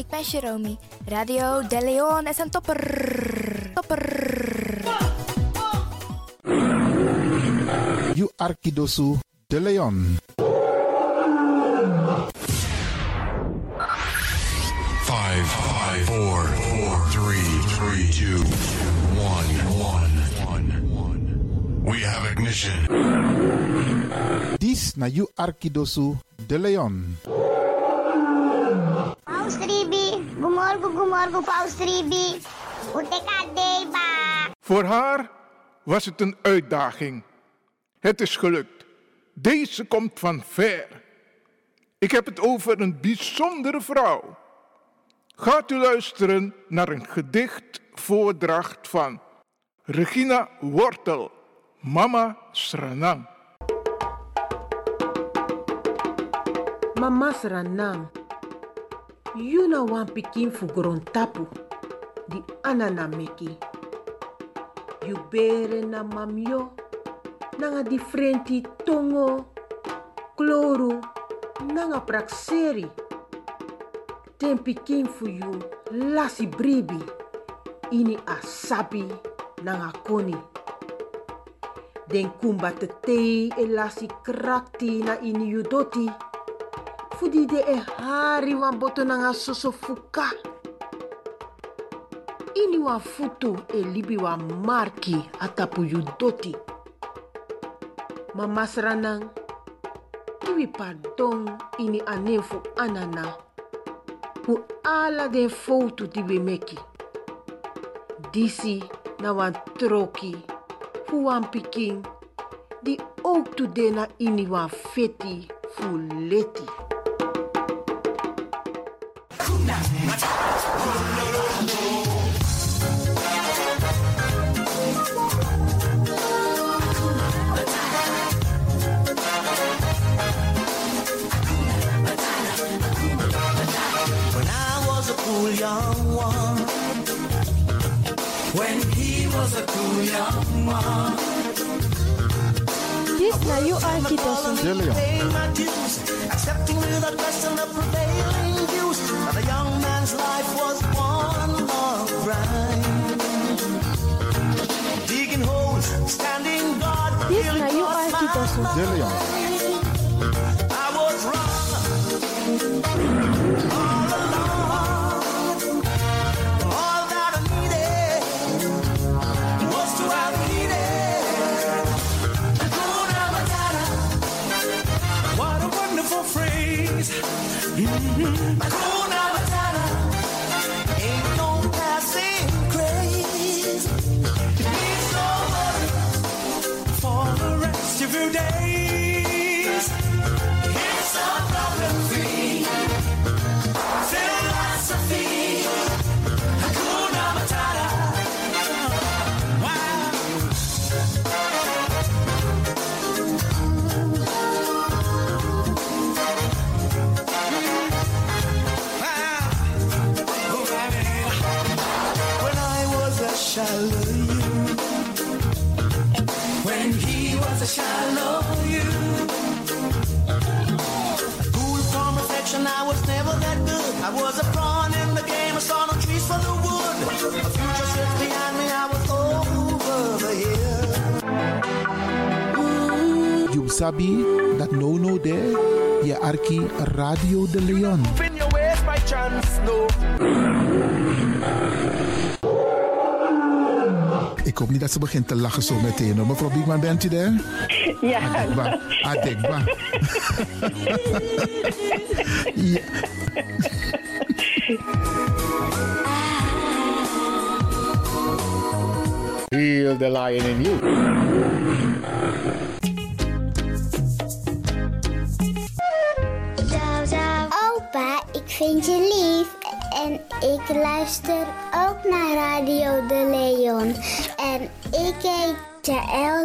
ik ben Jeromy. Radio De Leon is een topper. Topper. You Arkidosu De Leon. Five, five, four, four, three, three, two, one, one, one, one. We have ignition. This na You Arkidosu De Leon. Paus Ribi, gumorgo gumorgo Paus Ribi. Uteka deba. Voor haar was het een uitdaging. Het is gelukt. Deze komt van ver. Ik heb het over een bijzondere vrouw. Gaat u luisteren naar een gedichtvoordracht van Regina Wortel, Mama Sranang. Mama Sranam. Yuna wan pikin fu tapu. Di anana meki. You bere na mamyo. Nanga differenti tongo. Kloru. Nanga prakseri. Ten pikin fu you lasi bribi. Ini asabi nanga koni. Den kumba te tei e lasi krakti na ini you doti. Fudi de e hari wan boto nanga soso fuka. Ini wan futu e libi marki atapu yu doti. Iwi pardon ini anen fu anana. Fu ala den foto di we meki. Disi na wan troki, fu wan pikin, di ook tu de na ini wan feti fu leti. Was a cool young one. This na you Arkidosu. De Leon. Paying my dues, accepting without question the prevailing views. That a young man's life was one long grind. Digging holes, standing guard. This feeling na you cross my But was a shallow you. Cool from affection, I was never that good. I was a pawn in the game, I saw no trees for the wood. A future sits behind me, I was over the hill. You sabi that no no there. Je Arki Radio De Leon. In your ways by chance, no. Ik hoop niet dat ze begint te lachen zo meteen. hoor. Mevrouw Biekman, bent u daar? Ja, Adekba. Adekba. ja. Heal the lion in you. Opa, ik vind je lief. En ik luister ook naar Radio De Leon. En ik heet Jaël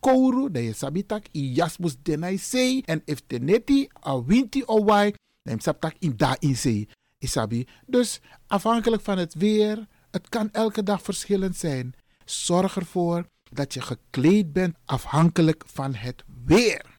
kouru, dan je sabitak i jasmus denai sei. En if a winti o wai, dan je in da in sei. Isabi. Dus afhankelijk van het weer, het kan elke dag verschillend zijn. Zorg ervoor dat je gekleed bent afhankelijk van het weer.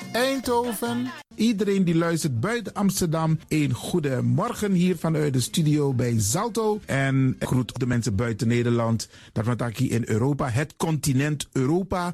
Eindhoven. Iedereen die luistert buiten Amsterdam, een goede morgen hier vanuit de studio bij Zalto. En groet de mensen buiten Nederland, dat hier in Europa, het continent Europa.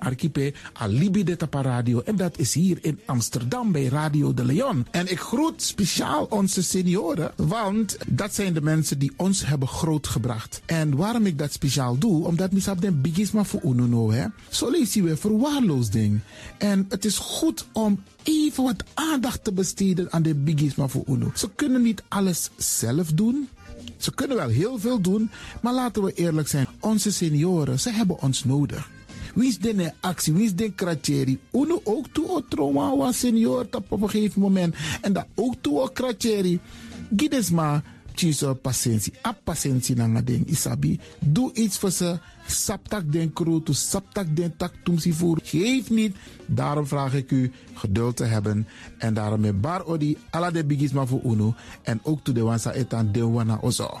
mijn Alibi de Radio. En dat is hier in Amsterdam bij Radio de Leon. En ik groet speciaal onze senioren, want dat zijn de mensen die ons hebben grootgebracht. En waarom ik dat speciaal doe, omdat misap den bigisma voor ununo, hè. Zo je weer verwaarloosding. En het is goed om even wat aandacht te besteden aan de bigisma voor uno. Ze kunnen niet alles zelf doen. Ze kunnen wel heel veel doen, maar laten we eerlijk zijn. Onze senioren, ze hebben ons nodig. Wie is de actie? Wie is de kratjeri? Uno ook toe o trauma was senior op een gegeven moment. En dat ook toe o kratjeri. Gides maar tjiso patiëntie. A patiëntie na ding isabi. Doe iets voor ze. Saptak den kroto, saptak den tak tumsi voer. Geef niet. Daarom vraag ik u geduld te hebben. En daarom met bar odi ala de bigisma voor uno. En ook toe de wansa etan de wana ozo.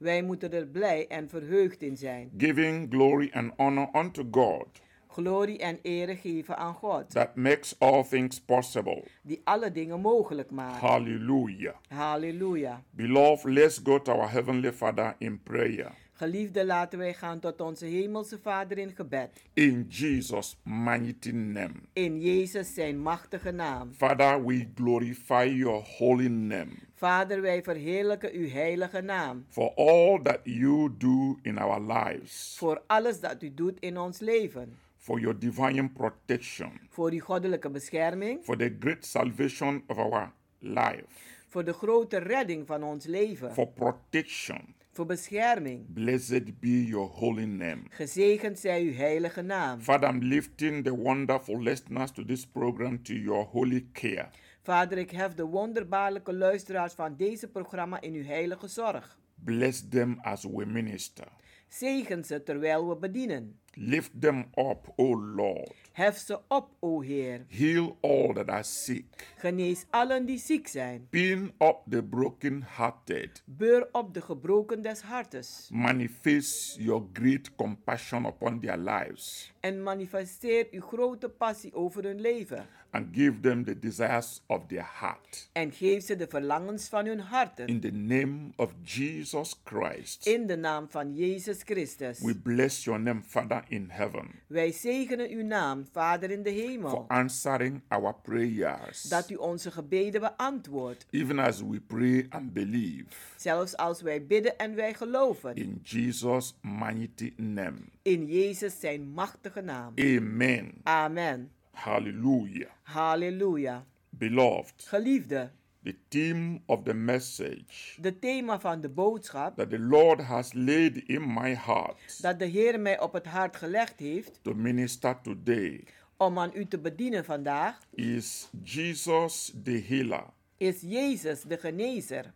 Wij moeten er blij en verheugd in zijn. giving glory and honor unto God Glorie en ere geven aan God, that makes all things possible. die alle dingen mogelijk maakt. Hallelujah. Halleluja. Beloved, let's go to our Heavenly Father in prayer. Geliefde, laten wij gaan tot onze Hemelse Vader in gebed. In Jesus' mighty name. In Jezus zijn machtige naam. Father, we glorify your holy name. Vader, wij verheerlijken uw heilige naam. for all that you do in our lives, Voor alles dat u doet in ons leven. for your divine protection, Voor uw goddelijke bescherming. for the great salvation of our life, Voor de grote redding van ons leven. for protection. Voor bescherming. Blessed be your holy name. Gezegend zij uw heilige naam. Father, I'm lifting the wonderful listeners to this program to your holy care. Vader, ik hef de wonderbaarlijke luisteraars van deze programma in uw heilige zorg. Bless them as we minister. Zegen ze terwijl we bedienen. Lift them up, O Lord. Hef ze op, o Heer. Heal all that are sick. Genees allen die ziek zijn. Pin up the broken-hearted. Beur op de gebroken des hartes. Manifest your great compassion upon their lives. En manifesteer uw grote passie over hun leven. And give them the desires of their heart. En geef ze de verlangens van hun harten. In the name of Jesus Christ, In de naam van Jezus Christus. we bless your name, Father in heaven, Wij zegenen uw naam, Vader in de for hemel. answering our prayers. Dat u onze gebeden beantwoordt. Even as we pray and believe. Zelfs als wij bidden en wij geloven. In Jesus' mighty name. In Jezus zijn machtige naam. Amen. Amen. Hallelujah. Halleluja. Beloved, Geliefde, the theme of the message de thema van de boodschap that the Lord has laid in my heart dat de Heer mij op het hart gelegd heeft to minister today om aan u te bedienen vandaag, is Jesus the healer. is Jezus de genezer.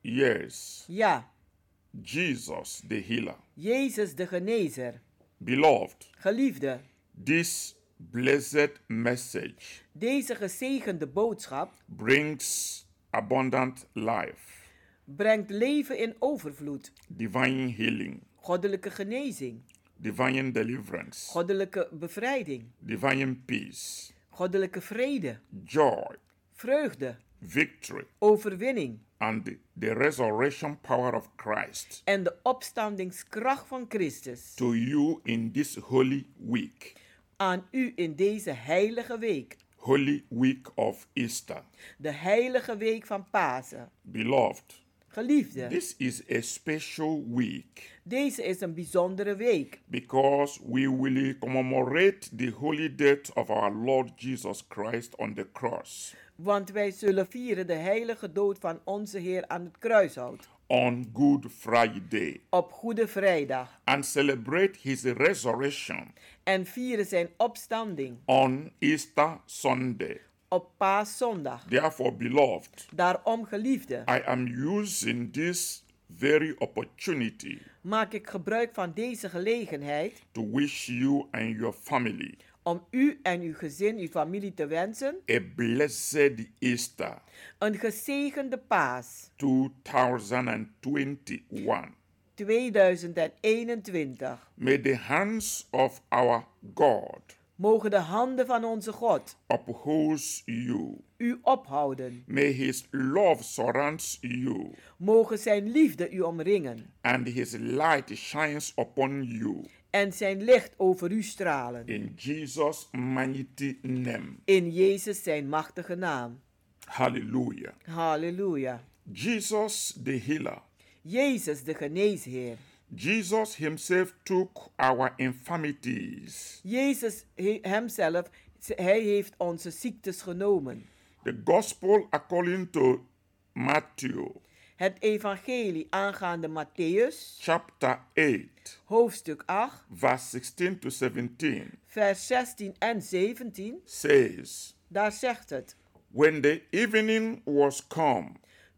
Yes, Ja, Jesus the healer. Jezus de genezer. Beloved, Geliefde, this blessed message deze gezegende boodschap brings abundant life, brengt leven in overvloed, divine healing, goddelijke genezing, divine deliverance, goddelijke bevrijding, divine peace, goddelijke vrede, joy, vreugde, victory, overwinning. and the resurrection power of Christ en de opstandingskracht van Christus. to you in this holy week, aan u in deze heilige week, holy week of Easter. de heilige week van Pasen. Beloved, Geliefde, this is a special week. deze is een bijzondere week, because we will commemorate the holy death of our Lord Jesus Christ on the cross. Want wij zullen vieren de heilige dood van onze Heer aan het kruishout on Good Friday op Goede Vrijdag and celebrate his resurrection en vieren zijn opstanding on Easter Sunday. op Paaszondag. Therefore, beloved, Daarom, geliefde, I am using this very opportunity maak ik gebruik van deze gelegenheid to wish you and your family om u en uw gezin, uw familie te wensen a blessed Easter een gezegende paas 2021. 2021. May the hands of our God Mogen de handen van onze God uphold you. u ophouden. May his love surround you Mogen zijn liefde u omringen and his light shines upon you. En zijn licht over u stralen. In Jesus' mighty name. In Jezus zijn machtige naam. Hallelujah. Halleluja. Jesus the healer. Jezus de geneesheer. Jesus himself took our infirmities. Jezus he- hemzelf, hij heeft onze ziektes genomen. The gospel according to Matthew Het evangelie aangaande Matthäus, chapter 8 hoofdstuk 8, verse 16 to 17 vers 16 en 17, says, daar zegt het. When the evening was come,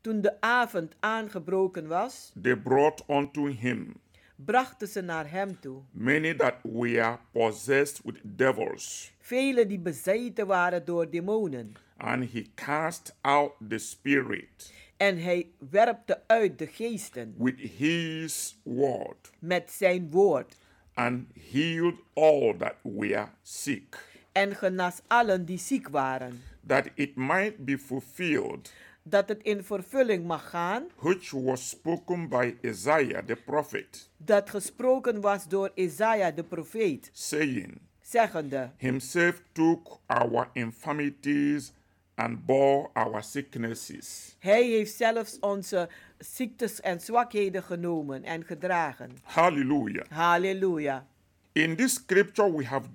Toen de avond aangebroken was, they brought unto him brachten ze naar hem toe. many that were possessed with devils, Velen die bezeten waren door demonen. and he cast out the spirit En hij werpte uit de geesten with his word, met zijn woord. and healed all that were sick, En genas allen die ziek waren. that it might be fulfilled Dat het in vervulling mag gaan, which was spoken by Isaiah the prophet, dat gesproken was door Isaiah de profeet, saying, zeggende: Himself took our infirmities and bore our sicknesses. Hij heeft zelfs onze ziektes en zwakheden genomen en gedragen. Hallelujah. Halleluja. In this scripture we have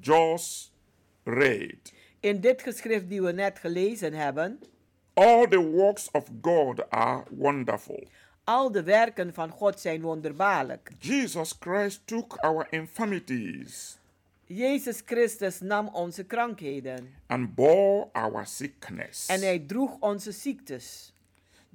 just read, In dit geschrift die we net gelezen hebben, all the works of God are wonderful. al de werken van God zijn wonderbaarlijk. Jesus Christ took our infirmities Jezus Christus nam onze krankheden and bore our sickness. en hij droeg onze ziektes.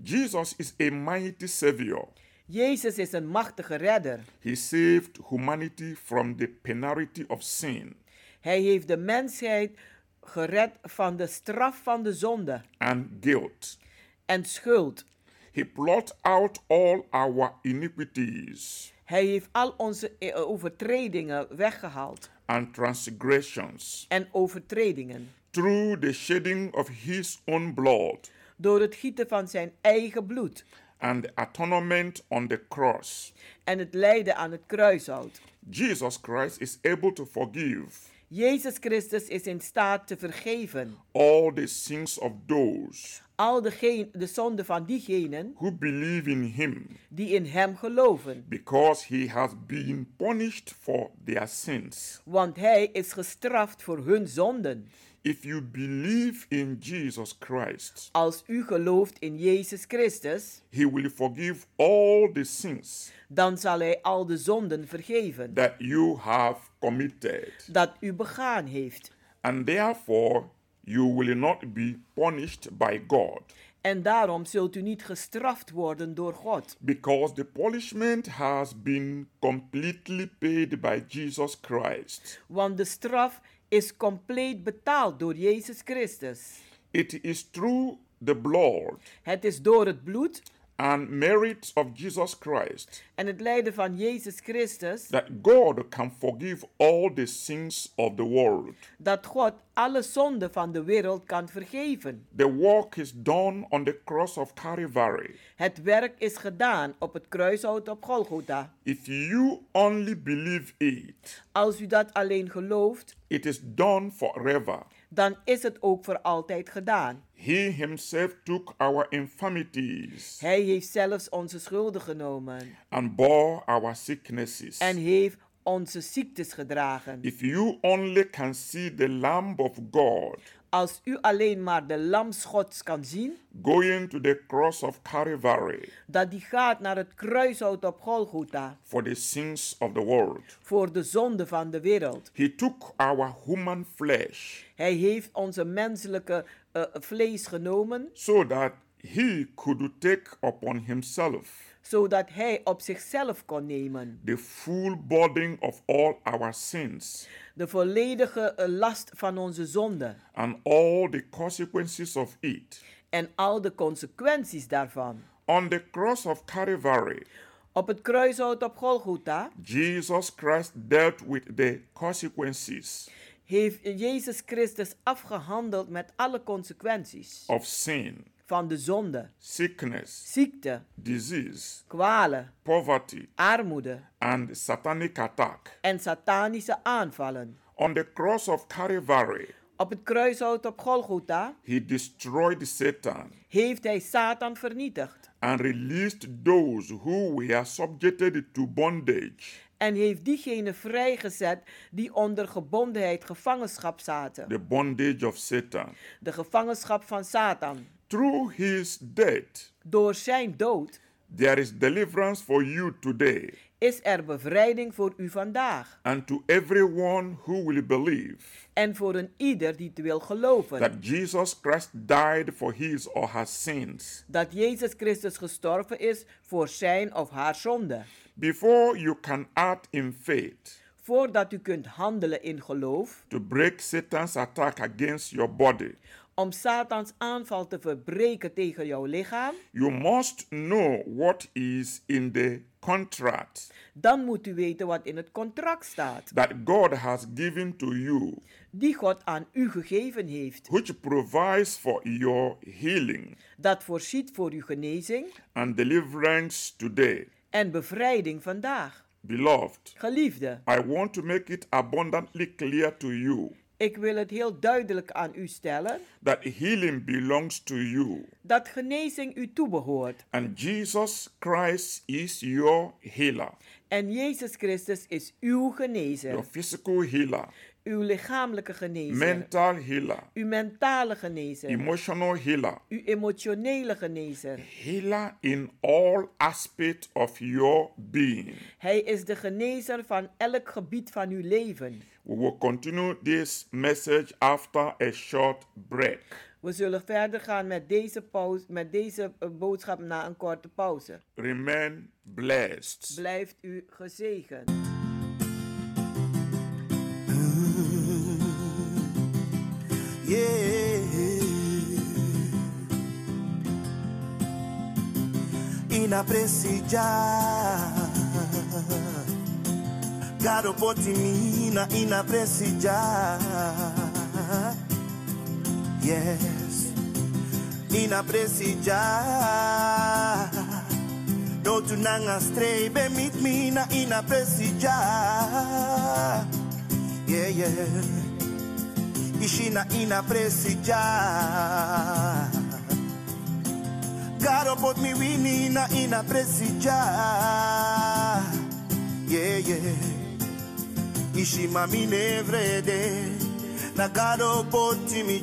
Jesus is a mighty Savior. Jezus is een machtige redder. He saved humanity from the penalty of sin Hij heeft de mensheid gered van de straf van de zonde and guilt. en schuld. He blot out all our iniquities Hij heeft al onze eh, overtredingen weggehaald. And transgressions. En overtredingen. Through the shedding of his own blood. Door het gieten van zijn eigen bloed. And the atonement on the cross. en het lijden aan het kruishout. Jesus Christ is able to forgive Jezus Christus is in staat te vergeven. all the sins of those al de, de zonden van diegenen who believe in him die in hem geloven, because he has been punished for their sins. want hij is gestraft voor hun zonden. If you believe in Jesus Christ, Als u gelooft in Jezus Christus, he will forgive all the sins dan zal hij al de zonden vergeven that you have committed. dat u begaan heeft. And therefore, you will not be punished by God En daarom zult u niet gestraft worden door God, because the punishment has been completely paid by Jesus Christ. want de straf is compleet betaald door Jezus Christus. It is through the blood Het is door het bloed and merit of Jesus Christ en het lijden van Jezus Christus that God can forgive all the sins of the world. dat God alle zonden van de wereld kan vergeven. The work is done on the cross of Calvary. Het werk is gedaan op het kruishout op Golgotha. If you only believe it, Als u dat alleen gelooft, it is done forever. Dan is het ook voor altijd gedaan. He himself took our infirmities Hij heeft zelfs onze schulden genomen and bore our sicknesses. en heeft onze ziektes gedragen. If you only can see the Lamb of God Als u alleen maar de lams Gods kan zien, going to the cross of Calvary. dat die gaat naar het kruishout op Golgotha. For the sins of the world, voor de zonde van de wereld. he took our human flesh. Hij heeft onze menselijke eh, vlees genomen, so that he could take upon himself zodat hij op zichzelf kon nemen. The full burden of all our sins. De volledige eh, last van onze zonde. And all the consequences of it. en al de consequenties daarvan. On the cross of Calvary, Op het kruishout op Golgotha Jesus Christ dealt with the consequences heeft Jezus Christus afgehandeld met alle consequenties. of sin, van de zonde, sickness, ziekte, disease, kwalen, poverty, armoede and satanic attack. en satanische aanvallen. On the cross of Calvary, Op het kruishout op Golgotha he destroyed Satan heeft hij Satan vernietigd and released those who were subjected to bondage, en heeft diegenen vrijgezet die onder gebondenheid gevangenschap zaten. the bondage of Satan. De gevangenschap van Satan. Through his death, Door zijn dood there is deliverance for you today is er bevrijding voor u vandaag. and to everyone who will believe En voor een ieder die wil geloven. that Jesus Christ died for his or her sins. dat Jezus Christus gestorven is voor zijn of haar zonde. Before you can act in faith Voordat u kunt handelen in geloof, to break Satan's attack against your body, om Satans aanval te verbreken tegen jouw lichaam, you must know what is in the contract. Dan moet u weten wat in het contract staat, that God has given to you, die God aan u gegeven heeft, which provides for your healing. Dat voorziet voor uw genezing. And deliverance today. en bevrijding vandaag. Beloved, Geliefde, I want to make it abundantly clear to you ik wil het heel duidelijk aan u stellen. That healing belongs to you, dat genezing u toebehoort. and Jesus Christ is your healer, En Jezus Christus is uw your genezer, physical healer, uw lichamelijke genezer, mental healer, uw mentale genezer, emotional healer, uw emotionele genezer. healer in all aspects of your being. Hij is de genezer van elk gebied van uw leven. We will continue this message after a short break. We zullen verder gaan met deze, pauze, met deze eh, boodschap na een korte pauze. Remain blessed. Blijft u gezegend. Yeah. Inapreciar. Caro Botimina, inapreciar. Yes. Inapreciar. No tu nanga stray be meet me na inapreciar. Yeah, yeah. Ishina inapreciar. God put me winning na inapreciar. Yeah, yeah. Ishima mi nevrede. Na God put me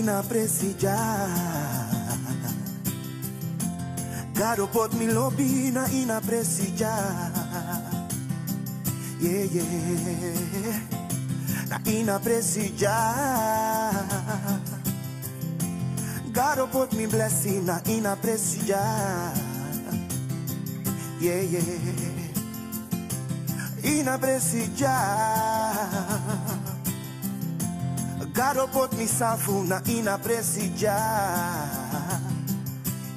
Ishina ina presijar. Garo pot mi lobina ina presijar. Yeah, yeah. Na ina presijar. God put me blessing na ina presijar. Yeah, yeah. Ina presijar. Put me safu na ina presija.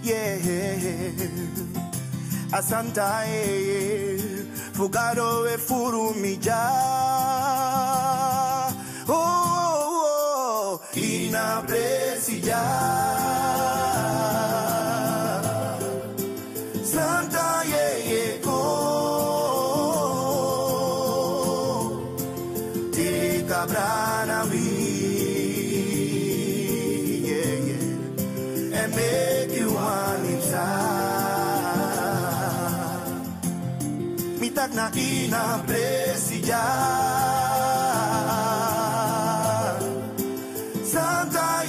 Yeah. Asanta eh. Fugado e furu mi ja. Oh, oh, oh. ina presija. Na. Santa.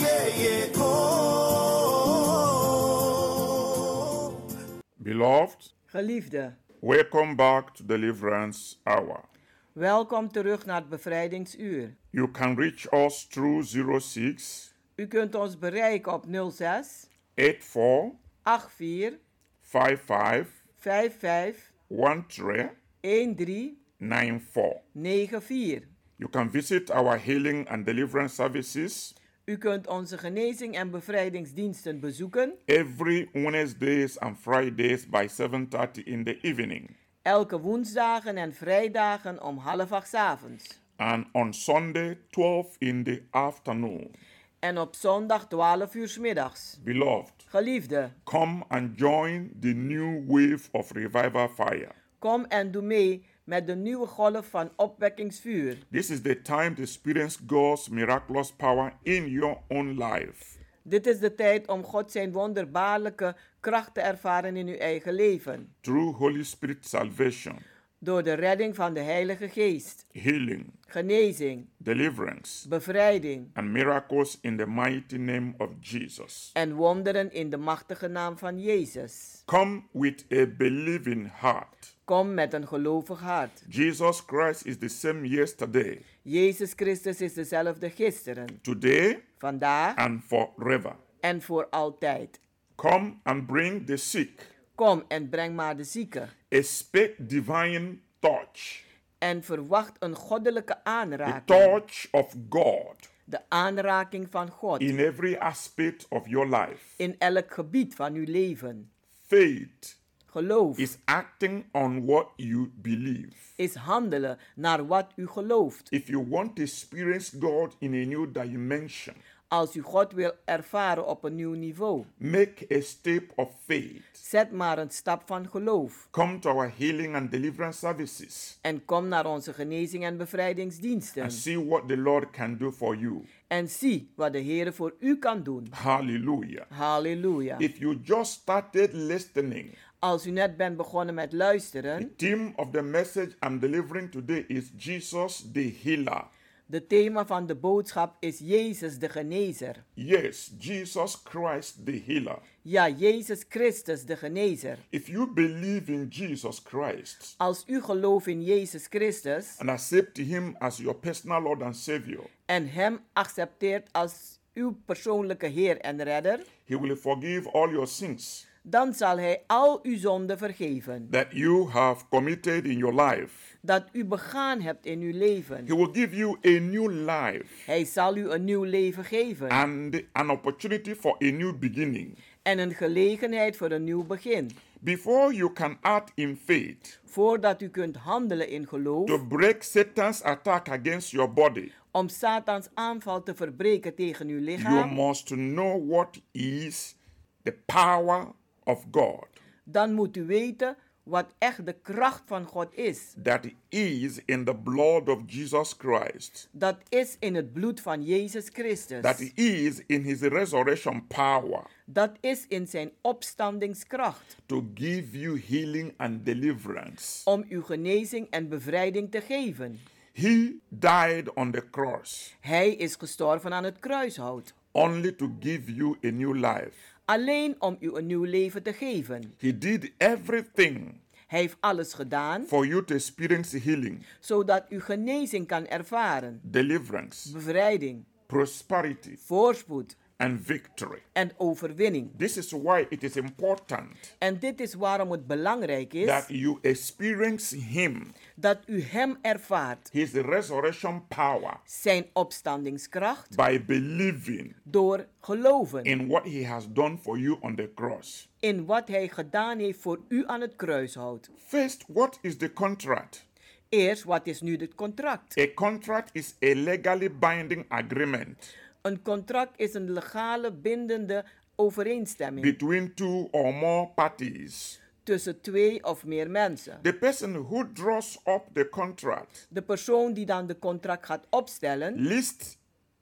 Beloved, Geliefde, welcome back to Deliverance Hour. welkom terug naar het bevrijdingsuur. You can reach us through 06 U kunt ons bereiken op 06 84 84 55 55 13 13 94. 94. You can visit our healing and deliverance services U kunt onze genezing en bevrijdingsdiensten bezoeken every Wednesdays and Fridays by 7:30 in the evening elke woensdagen en vrijdagen om half acht 's avonds. and on Sunday 12 in the afternoon. En op zondag 12 uur 's middags. Beloved, Geliefde, come and join the new wave of revival fire. Kom en doe mee met de nieuwe golf van opwekkingsvuur. This is the time to experience God's miraculous power in your own life. Dit is de tijd om God zijn wonderbaarlijke kracht te ervaren in uw eigen leven. Through Holy Spirit salvation, Door de redding van de Heilige Geest, healing, genezing, deliverance, bevrijding and miracles in the mighty name of Jesus. en wonderen in de machtige naam van Jezus. Come with a believing heart. Kom met een gelovig hart. Jesus Christ is the same yesterday, Jezus Christus is dezelfde gisteren, today, vandaag and forever. en voor altijd. Come and bring the sick. Kom en breng maar de zieken. Expect divine touch, En verwacht een goddelijke the aanraking. touch of God De aanraking van God in every aspect of your life. in elk gebied van uw leven. Faith Geloof is acting on what you believe. is handelen naar wat u gelooft. If you want to experience God in a new dimension, Als u God wil ervaren op een nieuw niveau, make a step of faith. zet maar een stap van geloof. Come to our healing and deliverance services En kom naar onze genezing en bevrijdingsdiensten. and see what the Lord can do for you. En zie wat de Heer voor u kan doen. Hallelujah. Halleluja. If you just started listening, Als u net bent begonnen met luisteren, the theme of the message I'm delivering today is Jesus the healer. de thema van de boodschap is Jezus de genezer. Yes, Jesus Christ the healer. Ja, Jezus Christus de genezer. If you believe in Jesus Christ Als u gelooft in Jezus Christus and accept him as your personal Lord and Savior, en Hem accepteert als uw persoonlijke Heer en Redder, he will forgive all your sins dan zal Hij al uw zonden vergeven. that you have committed in your life. Dat u begaan hebt in uw leven. He will give you a new life Hij zal u een nieuw leven geven. and an opportunity for a new beginning. En een gelegenheid voor een nieuw begin. Before you can act in faith Voordat u kunt handelen in geloof. to break Satan's attack against your body, Om Satans aanval te verbreken tegen uw you lichaam. must know what is the power of God Dan moet u weten wat echt de kracht van God is. that is in the blood of Jesus Christ, Dat is in het bloed van Jezus Christus. that is in his resurrection power Dat is in zijn opstandingskracht. to give you healing and deliverance. Om uw genezing en bevrijding te geven. He died on the cross Hij is gestorven aan het kruishout. only to give you a new life. Alleen om u een nieuw leven te geven. He did everything Hij heeft alles gedaan for you to experience healing, zodat u genezing kan ervaren, deliverance, bevrijding, prosperity, voorspoed and victory. en overwinning. This is why it is important En dit is waarom het belangrijk is that you experience Him, dat u Hem ervaart, His resurrection power, zijn opstandingskracht, by believing door geloven in what He has done for you on the cross. in wat Hij gedaan heeft voor u aan het kruishout. First, what is the contract? Eerst, wat is nu het contract? A contract is a legally binding agreement Een contract is een legale bindende overeenstemming between two or more parties. tussen twee of meer mensen. The person who draws up the contract De persoon die dan de contract gaat opstellen, lists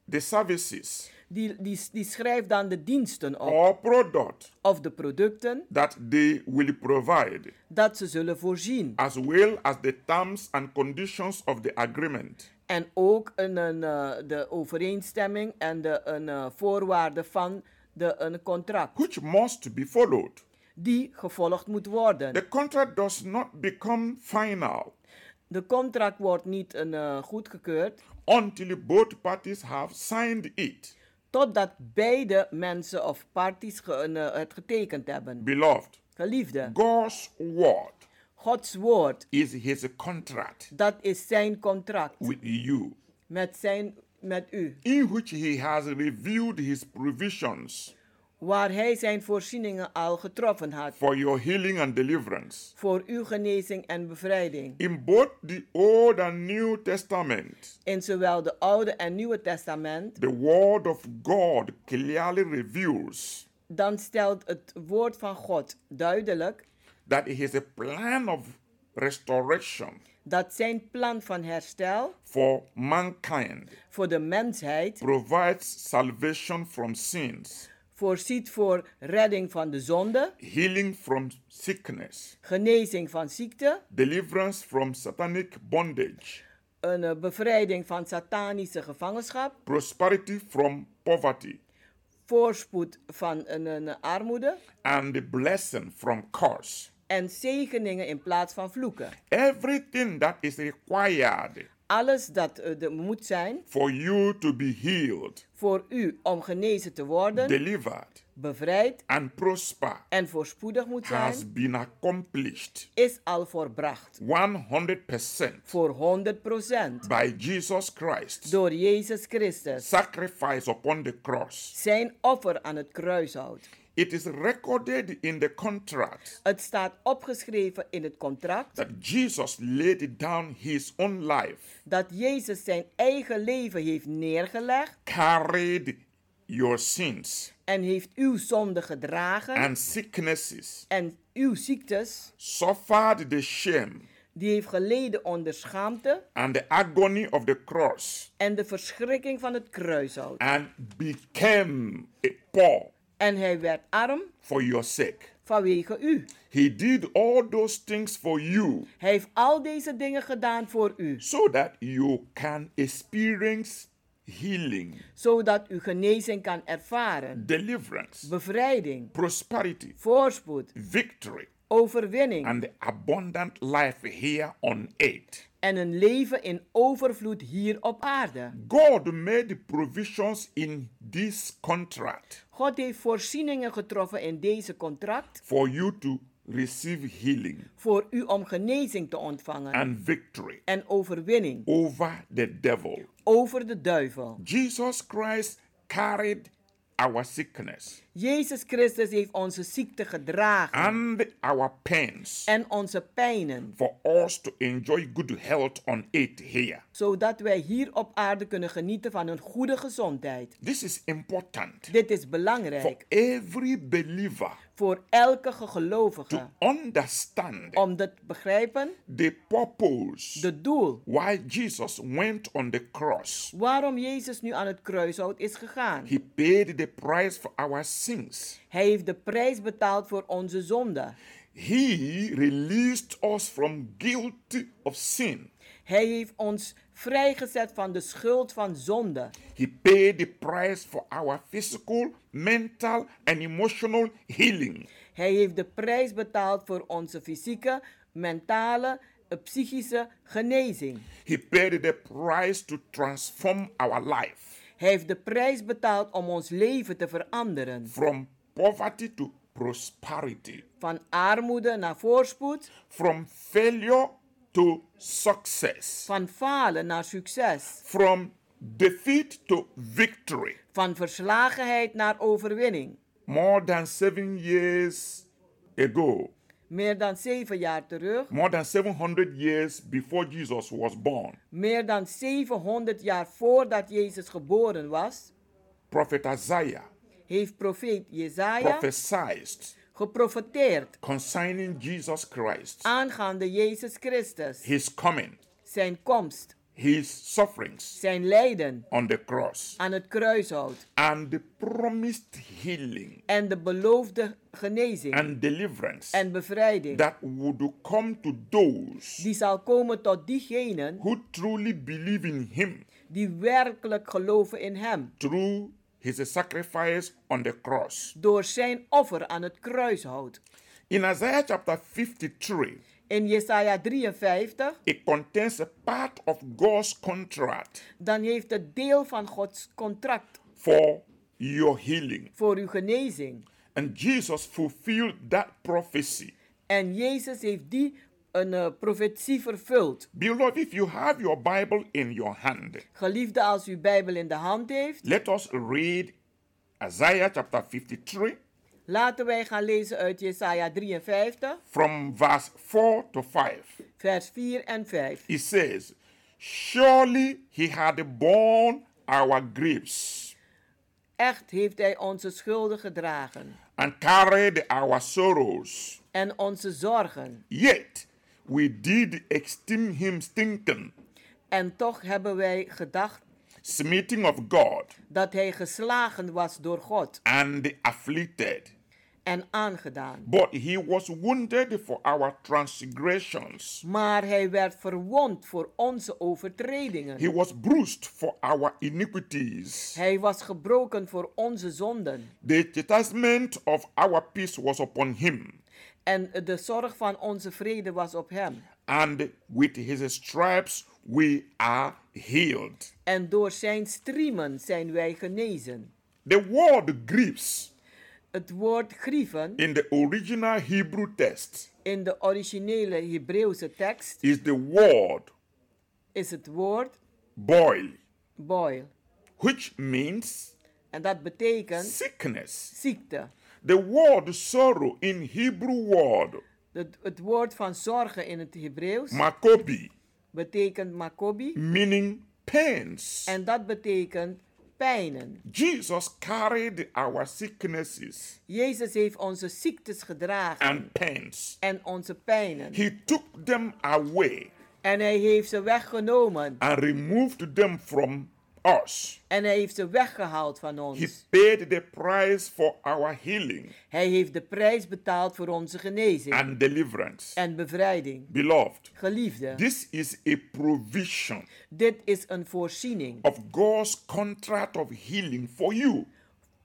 the services die, die, die schrijft dan de diensten op or product of de producten that they will provide, dat ze zullen voorzien. as well as the terms and conditions of the agreement. En ook een, een, eh, de overeenstemming en de een, eh, voorwaarden van de, een contract. Which must be followed. Die gevolgd moet worden. The contract does not become final De contract wordt niet een, eh, goedgekeurd until both parties have signed it. totdat beide mensen of parties ge- eh, het getekend hebben. Beloved, Geliefde, God's word Gods woord, is his contract dat is zijn contract with you, met, zijn, met u. in which he has revealed his provisions Waar hij zijn voorzieningen al getroffen had. for your healing and deliverance. Voor uw genezing en bevrijding. In both the Old and New Testament, In zowel de Oude en Nieuwe Testament. the Word of God clearly reveals Dan stelt het woord van God duidelijk that a plan of restoration dat zijn plan van herstel for mankind, voor de mensheid. Provides salvation from sins, voorziet voor redding van de zonde, healing from sickness, genezing van ziekte, deliverance from satanic bondage, een eh, bevrijding van satanische gevangenschap, prosperity from poverty, voorspoed van een, een armoede. And the blessing from curse. En zegeningen in plaats van vloeken. Everything that is required Alles dat eh, er moet zijn for you to be healed, voor u om genezen te worden, delivered, bevrijd and prosper en voorspoedig moet zijn, has been accomplished is al voorbracht 100% voor 100% by Jesus Christ. door Jezus Christus. Sacrifice upon the cross. Zijn offer aan het kruishout. It is recorded in the contract Het staat opgeschreven in het contract that Jesus laid down his own life, dat Jezus zijn eigen leven heeft neergelegd carried your sins en heeft uw zonde gedragen and sicknesses, en uw ziektes, suffered the shame die heeft geleden onder schaamte and the agony of the cross, en de verschrikking van het kruishout. and became a poor En hij werd arm for your sake. vanwege u. He did all those things for you Hij heeft al deze dingen gedaan voor u, so that you can experience healing, zodat u genezing kan ervaren, deliverance, bevrijding, prosperity, voorspoed, victory, overwinning and the abundant life here on earth. En een leven in overvloed hier op aarde. God made provisions in this contract God heeft voorzieningen getroffen in deze contract for you to receive healing voor u om genezing te ontvangen and victory en overwinning over the devil. over de duivel. Jesus Christ carried our sickness Jezus Christus heeft onze ziekte gedragen and our pains en onze pijnen, for us to enjoy good health on here. zodat wij hier op aarde kunnen genieten van een goede gezondheid. This is important Dit is for belangrijk every believer voor elke to gelovige understand om te begrijpen the purpose de doel why Jesus went on the cross. waarom Jezus nu aan het kruishout is gegaan. He paid the price for our sins. Hij heeft de prijs betaald voor onze zonde. He released us from guilt of sin. Hij heeft ons vrijgezet van de schuld van zonde. He paid the price for our physical, mental, and emotional healing. Hij heeft de prijs betaald voor onze fysieke, mentale, psychische genezing. He paid the price to transform our life. Hij heeft de prijs betaald om ons leven te veranderen. From poverty to prosperity. Van armoede naar voorspoed. From failure to success. Van falen naar succes. From defeat to victory. Van verslagenheid naar overwinning. More than seven years ago, Meer dan zeven jaar terug. more than 700 years before Jesus was born, Meer dan 700 jaar voordat Jezus geboren was. Prophet Isaiah Heeft profeet Jezaja prophesied geprofeteerd concerning Jesus Christ, aangaande Jezus Christus. his coming, Zijn komst. His sufferings Zijn lijden on the cross, aan het kruishout. and the promised healing En de beloofde genezing. and deliverance en bevrijding. that would come to those die zal komen tot diegenen who truly believe in him die werkelijk geloven in hem. through his sacrifice on the cross. Door zijn offer aan het kruishout. In Isaiah chapter 53, In Jesaja 53, it contains a part of God's contract dan heeft het deel van Gods contract for your healing. voor uw genezing. And Jesus fulfilled that prophecy. En Jezus heeft die een uh, profetie vervuld. Beloved, if you have your Bible in your hand, Geliefde, als u Bijbel in de hand heeft, let us read Isaiah chapter 53 laten wij gaan lezen uit Jesaja 53, from verse 4 to 5. vers 4 en 5. It says, Surely he had borne our griefs Echt heeft hij onze schulden gedragen and carried our sorrows. en onze zorgen. Yet we did esteem him stinking, En toch hebben wij gedacht smitten of God, dat hij geslagen was door God and afflicted. en aangedaan. But he was wounded for our transgressions. Maar hij werd verwond voor onze overtredingen. He was bruised for our iniquities. Hij was gebroken voor onze zonden. The chastisement of our peace was upon him, En de zorg van onze vrede was op hem. and with his stripes we are healed. En door zijn striemen zijn wij genezen. The word griefs Het woord grieven in the original Hebrew text in de originele Hebreeuwse tekst is the word is het woord boil, boil. which means En dat betekent sickness. ziekte. The word sorrow in Hebrew word Het, het woord van zorgen in het Hebreeuws makobi, betekent makobi. meaning pains. En dat betekent pijnen. Jesus carried our sicknesses Jezus heeft onze ziektes gedragen and pains. en onze pijnen. He took them away En hij heeft ze weggenomen. and removed them from us. En hij heeft ze weggehaald van He ons. paid the price for our healing Hij heeft de prijs betaald voor onze genezing and deliverance. en bevrijding. Beloved, Geliefde, this is a provision dit is een voorziening of God's contract of healing for you,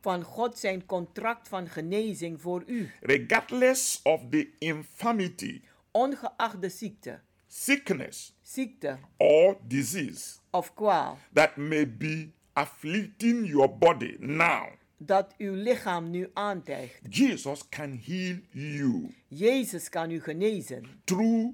van God zijn contract van genezing voor u. regardless of the infirmity, Ongeacht de ziekte, sickness, ziekte or disease of kwaal that may be afflicting your body now. dat uw lichaam nu aantijgt. Jesus can heal you Jezus kan u genezen through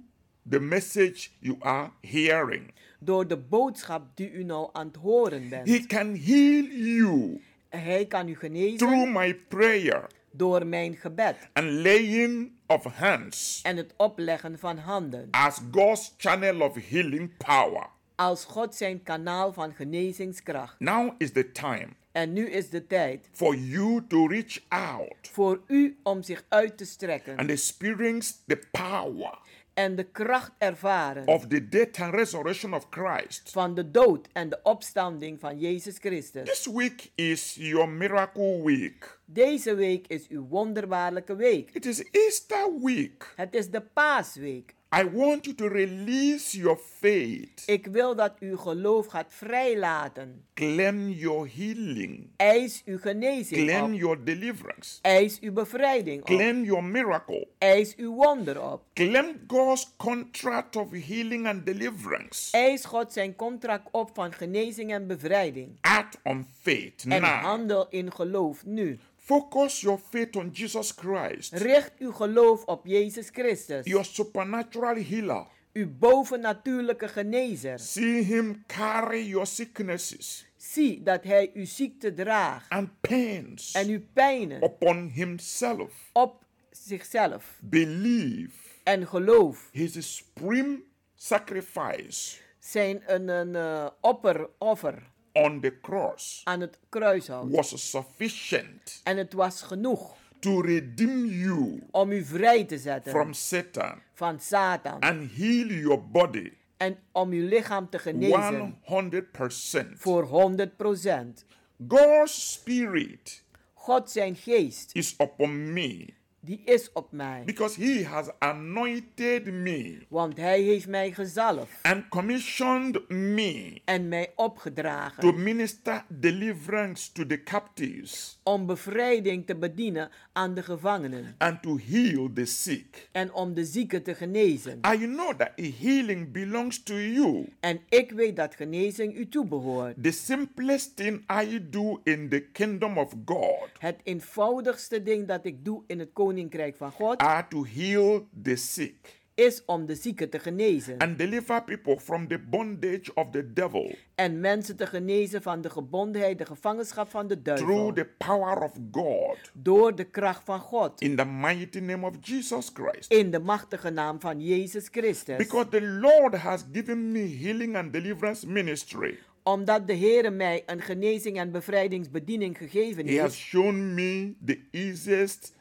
the message you are hearing. door de boodschap die u nou aan het horen bent. He can heal you Hij kan u genezen through my prayer door mijn gebed and laying of hands en het opleggen van handen. as God's channel of healing power. Als God zijn kanaal van genezingskracht. Now is the time En nu is de tijd for you to reach out voor u om zich uit te strekken and experience the power en de kracht ervaren of the death and resurrection of Christ. van de dood en de opstanding van Jezus Christus. This week is your miracle week. Deze week is uw wonderbaarlijke week. It is Easter week. Het is de paasweek. I want you to release your faith. Ik wil dat uw geloof gaat vrijlaten. Claim your healing. Eis uw genezing Claim op. your deliverance. Eis uw bevrijding op. Claim your miracle. Eis uw wonder op. Claim God's contract of healing and deliverance. Eis God zijn contract op van genezing en bevrijding. Act on faith En now. handel in geloof nu. Focus your faith on Jesus Christ, Richt uw geloof op Jezus Christus. your supernatural healer. Uw bovennatuurlijke genezer. See him carry your sicknesses Zie dat hij uw ziekte draagt. and pains En uw pijnen upon himself. op zichzelf. Believe En geloof his supreme sacrifice zijn een, een eh, opper, offer on the cross aan het kruishout. was sufficient En het was genoeg to redeem you om u vrij te zetten from Satan van Satan. and heal your body En om uw lichaam te genezen 100%. voor 100%. God's spirit God zijn geest, is upon me die is op mij. because he has anointed me Want hij heeft mij gezalfd and commissioned me en mij to opgedragen minister deliverance to the captives om bevrijding te bedienen aan de gevangenen. and to heal the sick. En om de zieken te genezen. I know that healing belongs to you. En ik weet dat genezing u toebehoort. The simplest thing I do in the kingdom of God Het eenvoudigste ding dat ik doe in het koninkrijk van God are to heal the sick is om de zieken te genezen. and deliver people from the bondage of the devil En mensen te genezen van de gebondenheid, de gevangenschap van de through duivel. the power of God Door de kracht van God. in the mighty name of Jesus Christ. In de machtige naam van Jezus Christus. Because the Lord has given me healing and deliverance ministry. Omdat de Heere mij een genezing en bevrijdingsbediening gegeven He has heeft, shown me the easiest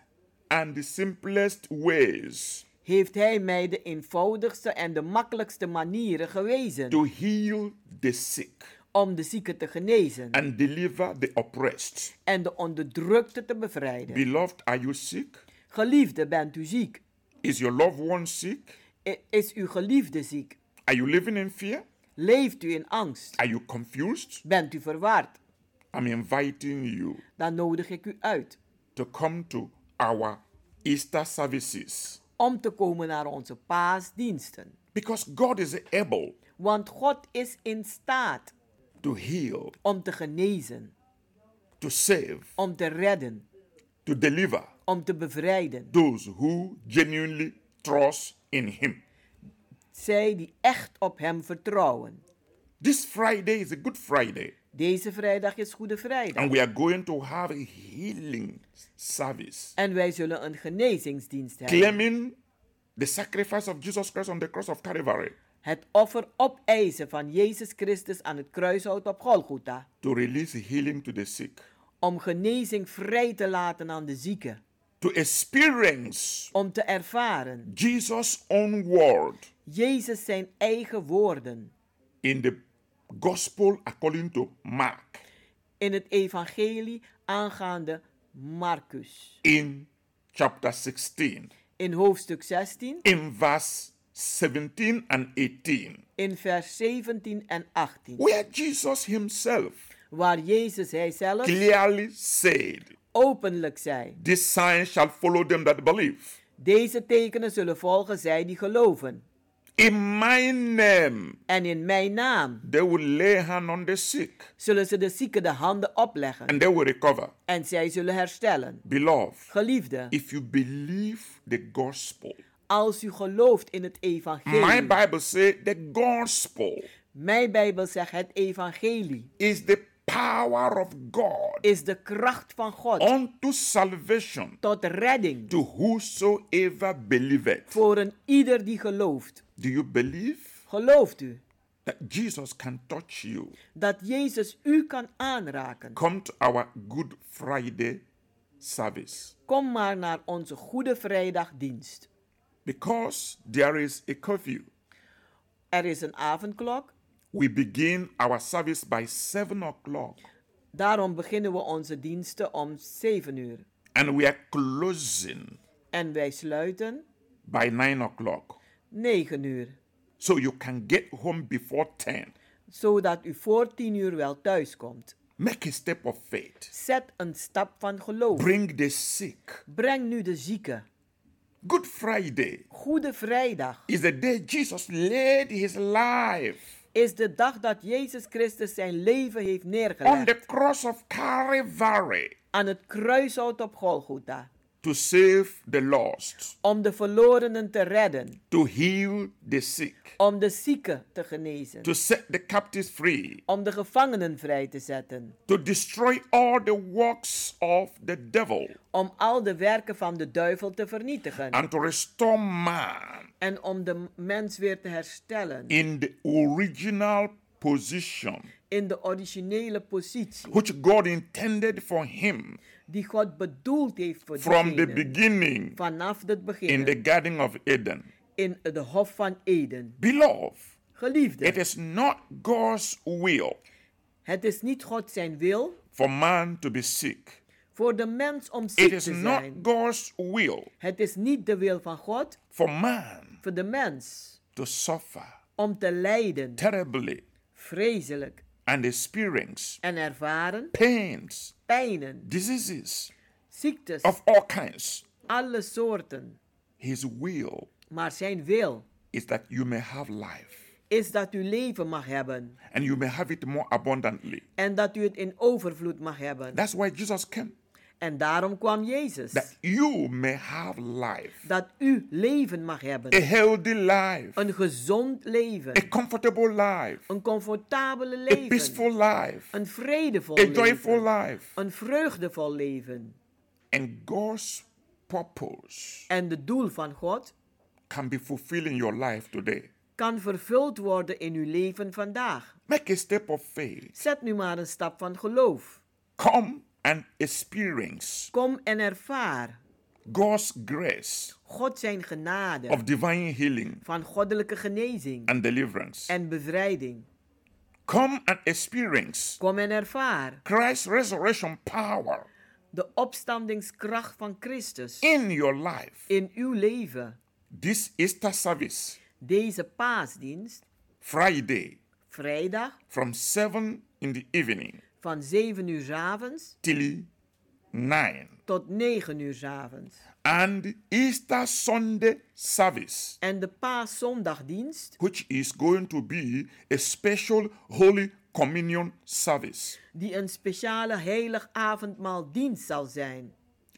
and the simplest ways heeft Hij mij de eenvoudigste en de makkelijkste manieren gewezen to heal the sick om de zieken te genezen and deliver the oppressed. en de onderdrukte te bevrijden. Beloved, are you sick? Geliefde, bent u ziek? Is your loved one sick? Is uw geliefde ziek? Are you living in fear? Leeft u in angst? Are you confused? Bent u verward? I'm inviting you Dan nodig ik u uit to come to our Easter services om te komen naar onze paasdiensten. because God is able Want God is in staat to heal, om te genezen, to save, om te redden, to deliver om te bevrijden. those who genuinely trust in Him. Zij die echt op Hem vertrouwen. This Friday is a Good Friday, Deze vrijdag is Goede Vrijdag. and we are going to have a healing service, En wij zullen een genezingsdienst hebben. claiming the sacrifice of Jesus Christ on the cross of Calvary Het offer opeisen van Jezus Christus aan het kruishout op Golgotha. to release healing to the sick, Om genezing vrij te laten aan de zieken. to experience Om te ervaren. Jesus' own word Jezus zijn eigen woorden. in the gospel according to Mark In het evangelie aangaande Marcus. in chapter 16, In hoofdstuk 16. in verse 17 and 18, In vers 17 en 18. where Jesus himself Waar Jezus hij zelf clearly said, openlijk zei. This sign shall follow them that believe. Deze tekenen zullen volgen zij die geloven. In my name, En in mijn naam they will lay hand on the sick zullen ze de zieken de handen opleggen. and they will recover. En zij zullen herstellen. Beloved, Geliefde, if you believe the gospel, als u gelooft in het my evangelie. Bible says the gospel Mijn Bijbel zegt het evangelie is the power of God is de kracht van God unto salvation tot redding to whosoever believeth. voor een ieder die gelooft. Do you believe Gelooft u that Jesus can touch you? dat Jezus u kan aanraken? Come to our Good Friday service Kom maar naar onze Goede Vrijdagdienst. because there is a curfew. Er is een avondklok, We begin our service by 7 o'clock daarom beginnen we onze diensten om 7 uur. and we are closing En wij sluiten by 9 o'clock. 9 uur. so you can get home before 10. Zodat u voor 10 uur wel thuis komt. Make a step of faith. Zet een stap van geloof. Bring the sick. Breng nu de zieke. Good Friday Goede Vrijdag is the day Jesus laid his life is de dag dat Jezus Christus zijn leven heeft on neergelegd. the cross of Calvary Aan het kruishout op Golgotha. To save the lost, Om de verlorenen te redden. to heal the sick, Om de zieken te genezen. to set the captives free, Om de gevangenen vrij te zetten. to destroy all the works of the devil, Om al de werken van de duivel te vernietigen. and to restore man En om de mens weer te herstellen. in the original position In de originele positie. which God intended for him Die God bedoeld heeft voor from the diegenen. beginning Vanaf het begin. in the Garden of Eden. in de hof van Eden. Beloved, Geliefde. it is not God's will Het is niet God zijn wil for man to be sick. voor de mens om ziek It is te not zijn. God's will Het is niet de wil van God for man voor de mens to suffer om te lijden, terribly vreselijk, and experience en ervaren pains, pijnen, diseases ziektes, of all kinds. alle soorten. His will Maar zijn wil is that you may have life is dat u leven mag hebben and you may have it more abundantly. en dat u het in overvloed mag hebben. That's why Jesus came, En daarom kwam Jezus. that you may have life, Dat u leven mag hebben. a healthy life, Een gezond leven. a comfortable life, Een comfortabele a leven. peaceful life, Een vredevol a joyful leven. life. Een vreugdevol leven. And God's purpose En de doel van God can be fulfilled in your life today. kan vervuld worden in uw leven vandaag. Make a step of faith. Zet nu maar een stap van geloof. Come and experience Kom en ervaar God's grace God zijn genade of divine healing van goddelijke genezing and deliverance. en bevrijding. Come and experience Kom en ervaar Christ's resurrection power de opstandingskracht van Christus in your life. in uw leven. This Easter service, Deze paasdienst, Friday, vrijdag from 7 in the evening van 7 uur 's avonds till 9. tot 9 uur 's avonds. And Easter Sunday service, En de paaszondagdienst, which is going to be a special Holy Communion service, die een speciale heilig avondmaaldienst zal zijn.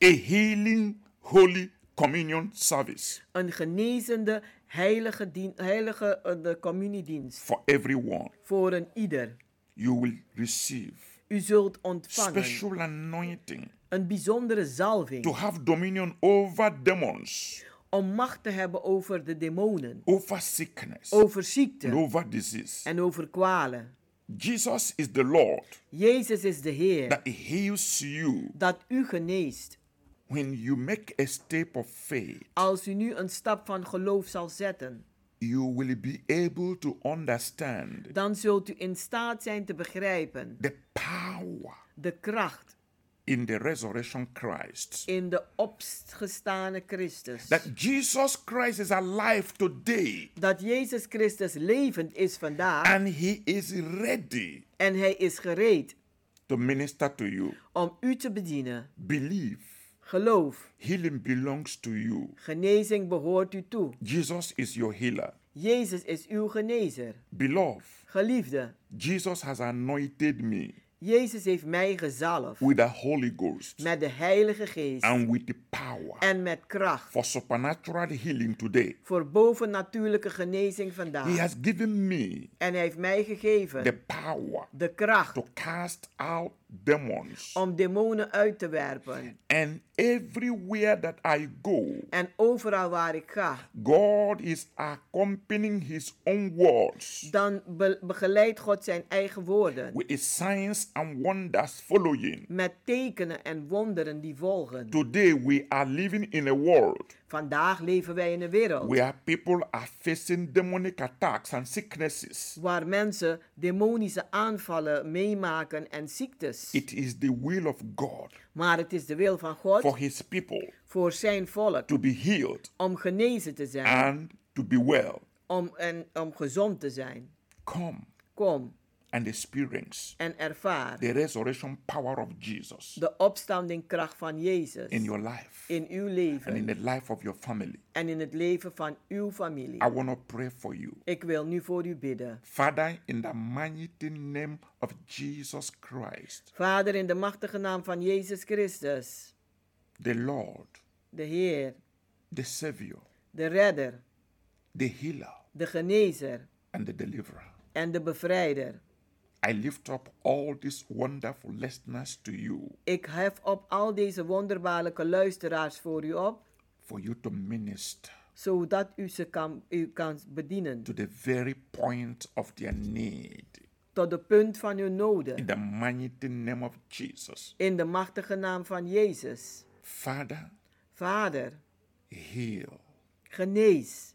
a healing Holy Communion service Een genezende heilige, dien, heilige uh, communiedienst for everyone. voor een ieder. You will receive U zult ontvangen special anointing een bijzondere zalving to have dominion over demons, om macht te hebben over de demonen, over sickness, over and ziekte over disease. en over kwalen. Jesus is the Lord Jezus is de Heer that heals you dat u geneest. when you make a step of faith. Als u nu een stap van geloof zal zetten, You will be able to understand dan zult u in staat zijn te begrijpen the power de kracht in the resurrection Christ. in de opgestane Christus. That Jesus Christ is alive today Dat Jezus Christus levend is vandaag and he is ready en hij is gereed to minister to you. om u te bedienen. Believe Geloof, healing belongs to you. genezing behoort u toe. Jesus is your healer. Jezus is uw genezer. Beloved, Geliefde, Jesus has anointed me Jezus heeft mij gezalfd with the Holy Ghost met de Heilige Geest and with the power en met kracht for supernatural healing today. voor bovennatuurlijke genezing He vandaag. has given me En hij heeft mij the gegeven power de kracht to cast out demons. om demonen uit te werpen. And everywhere that I go, En overal waar ik ga, God is accompanying his own words dan be- begeleidt God zijn eigen woorden with signs and wonders following. met tekenen en wonderen die volgen. Today we are living in a world Vandaag leven wij in een wereld where people are facing demonic attacks and sicknesses. waar mensen demonische aanvallen meemaken en ziektes. It is the will of God Maar het is de wil van for God his people voor zijn volk to be healed om genezen te zijn and to be well. om, en, om gezond te zijn. Come Kom and experience en ervaar the resurrection power of Jesus de opstandingkracht van Jezus in your life in uw and in leven the life of your family. en in het leven van uw familie. I want to pray for you. Ik wil nu voor u bidden. Father, in the mighty name of Jesus Christ, Vader, in de machtige naam van Jezus Christus, the Lord, de Heer, the Savior, de Redder, the Healer, de Genezer and the Deliverer. en de Bevrijder. I lift up all these wonderful listeners to you Ik hef op al deze wonderbaarlijke luisteraars voor u op, for you to minister zodat u ze kan, u kan bedienen to the very point of their need. tot de punt van uw In noden. the mighty name of Jesus. In de machtige naam van Jezus. Father, Vader, heal, genees,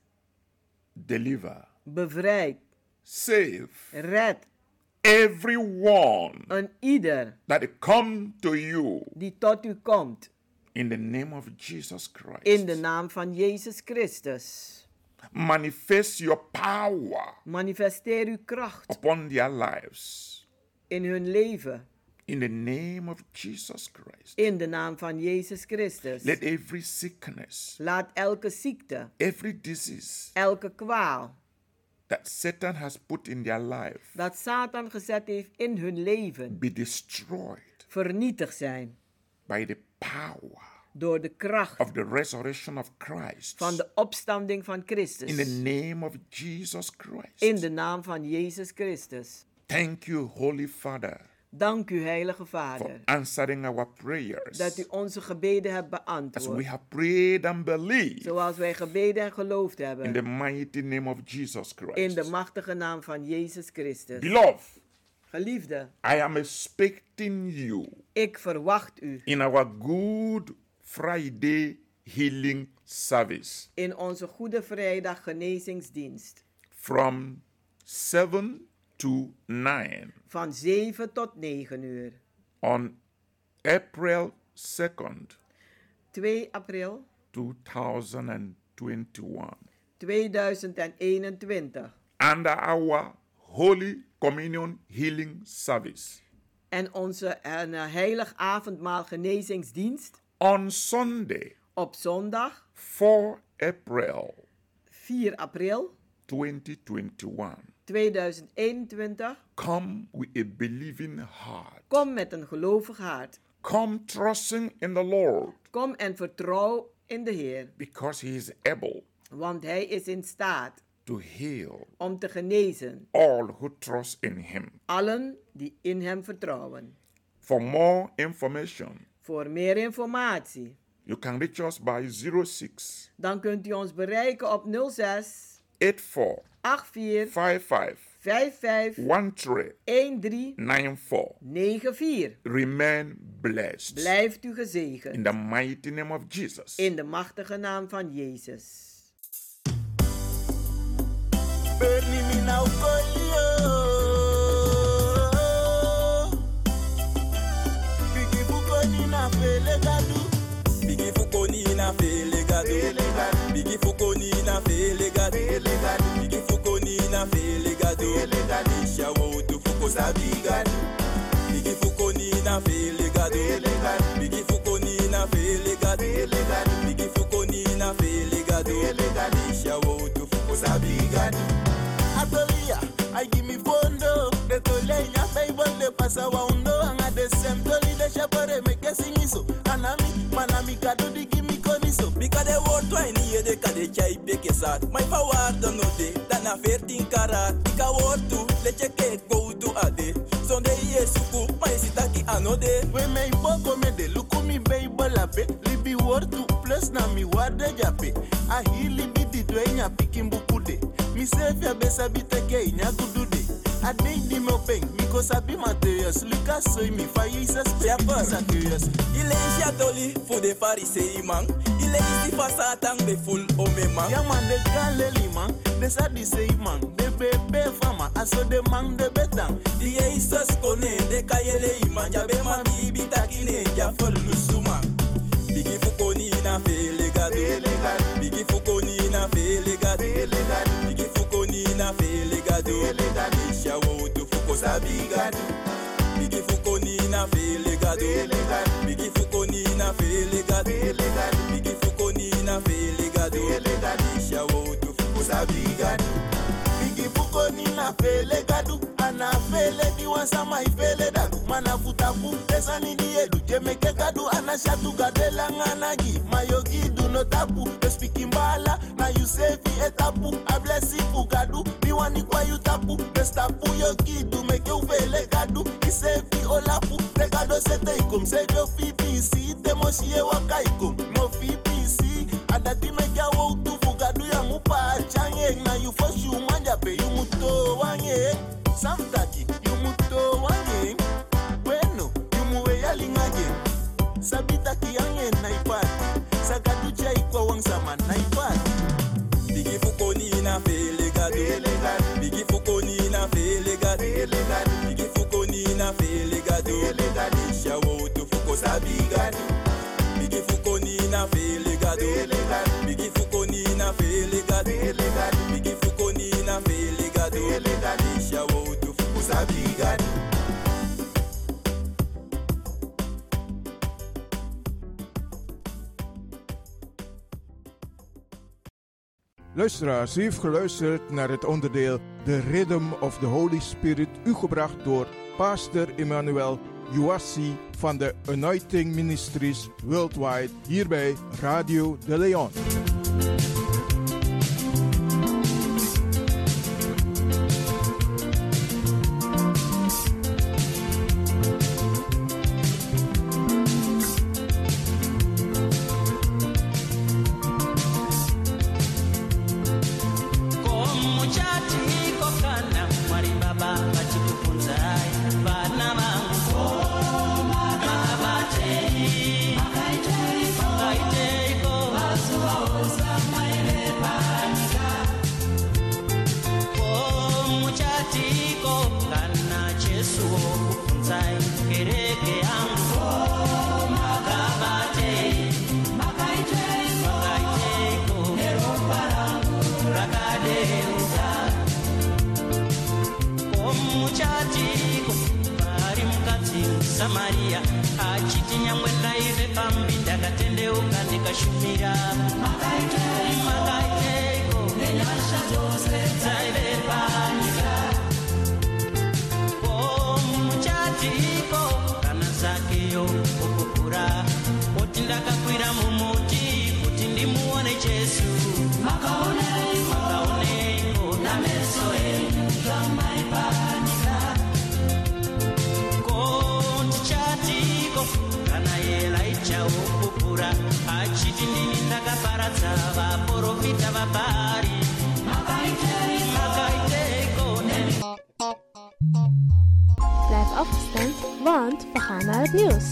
deliver, bevrijd, save red everyone een ieder that come to you die tot u komt. in the name of Jesus Christ. In de naam van Jezus Christus. Manifest your power Manifesteer uw kracht upon their lives in hun leven. in the name of Jesus Christ. In de naam van Jezus Christus. Let every sickness, Laat elke ziekte, every disease elke kwaal that Satan has put in their life dat Satan gezet heeft in hun leven be destroyed vernietigd zijn by the power door de kracht of the resurrection of Christ. van de opstanding van In the Christus. name of Jesus Christ. In de naam van Jezus Christus. Thank you, Holy Father, Dank u, Heilige Vader, answering our prayers. dat u onze gebeden hebt As we beantwoord. have prayed and believed Zoals wij gebeden en geloofd in the hebben. mighty name of Jesus Christ. In de machtige naam van Jezus Christus. Beloved, Geliefde, I am expecting you ik verwacht u in our Good Friday healing service in onze Goede Vrijdag genezingsdienst. from 7 to 9 Van 7 tot 9 uur. on April 2nd, 2 april 2021. 2021. under our Holy Communion Healing Service En onze en, uh, heilig avondmaal genezingsdienst on Sunday, op zondag 4 April 4 april 2021. 2021. Come with a believing heart. Kom met een gelovig hart. Come trusting in the Lord Kom en vertrouw in de Heer, because He is able want Hij is in staat to heal om te genezen all who trust in Him. allen die in Hem vertrouwen. For more information, Voor meer informatie, you can reach us by 06 dan kunt u ons bereiken op 06 84 84 55 55 13 13 94. 94. Remain blessed. Blijft u gezegend. In the mighty name of Jesus. In de machtige naam van Jezus. Bigi fukoni na fele gadu Bigi fukoni na fele na fele gado. Isha wo tu fuko sabi gado. Bigi fukoni na fele gado. Bigi fukoni na fele gado. Bigi fukoni na fele gado. Isha wo tu fuko sabi gado. Atolia, I give me fondo De tolenya Bible de pasa wa undo. Anga de sem toli de shapare me kesingiso Anami, manami kado di give me koniso Bika de woord wijn hier de kade chai beke saat My verwaarde no de, dat na 14 karat Ika woord toe, let je kijk go to ade Zonde ye suku, maar je zit aki anode We me boko me de luku mi Bible ape Libi word tu plus na mi warde jape Ahili bidi dwenya pikin bukude Mi sefia besa biteke inya gudude Adei di me openg, mi ko sabi materials Lucas soy mi fa Jesus Shepherd. Zacchaeus Ile is ya toli, voor de farisei man Ile is die fasa tang be full ome man Ja man, de galeli man De sa di say man De bebe fama, aso de man de betang Die Jesus kone, de kayele iman Ja be man bibi takine, ja folu suman Bigi fukoni na fele gado Bigi fukoni na fele legado Shawo utu fuko sabigado Bigi fuko ni na fe legado Bigi fuko ni na fe legado Bigi fuko ni na fe legado Shawo utu fuko sabigado Bigi fuko ni na fe legado Ana fele ni wasama ifele dadu Mana futa fu pesa ni diedu Jemeke gadu ana shatu gadelanga nagi mayogi no tapu the speaking bala na you save etapu a blessing fugadu mi wani kwa you tapu the stapu yo kidu make you fele gadu i save olapu te gado sete ikum save yo fi bc te moshie waka ikum mo fi bc adati make ya wo tu fugadu ya mupa change na you for sure manja pe you muto wange samtaki you muto wange bueno you muwe ya lingage comme ça, man, iPad. Bigi Fukoni na fele gado. Bigi Fukoni na fele gado. Bigi Fukoni na fele gado. Isha wo to fuko sabi gado. Bigi Fukoni na fele gado. Bigi Fukoni na fele gado. Bigi Fukoni na fele gado. Isha wo to fuko sabi gado. Luisteraars, u heeft geluisterd naar het onderdeel The Rhythm of the Holy Spirit, u gebracht door Pastor Emmanuel Juassi van de Anointing Ministries Worldwide, hier bij Radio de Leon. Vabhari makaiteiko Blijf afgestemd, want we gaan naar het nieuws.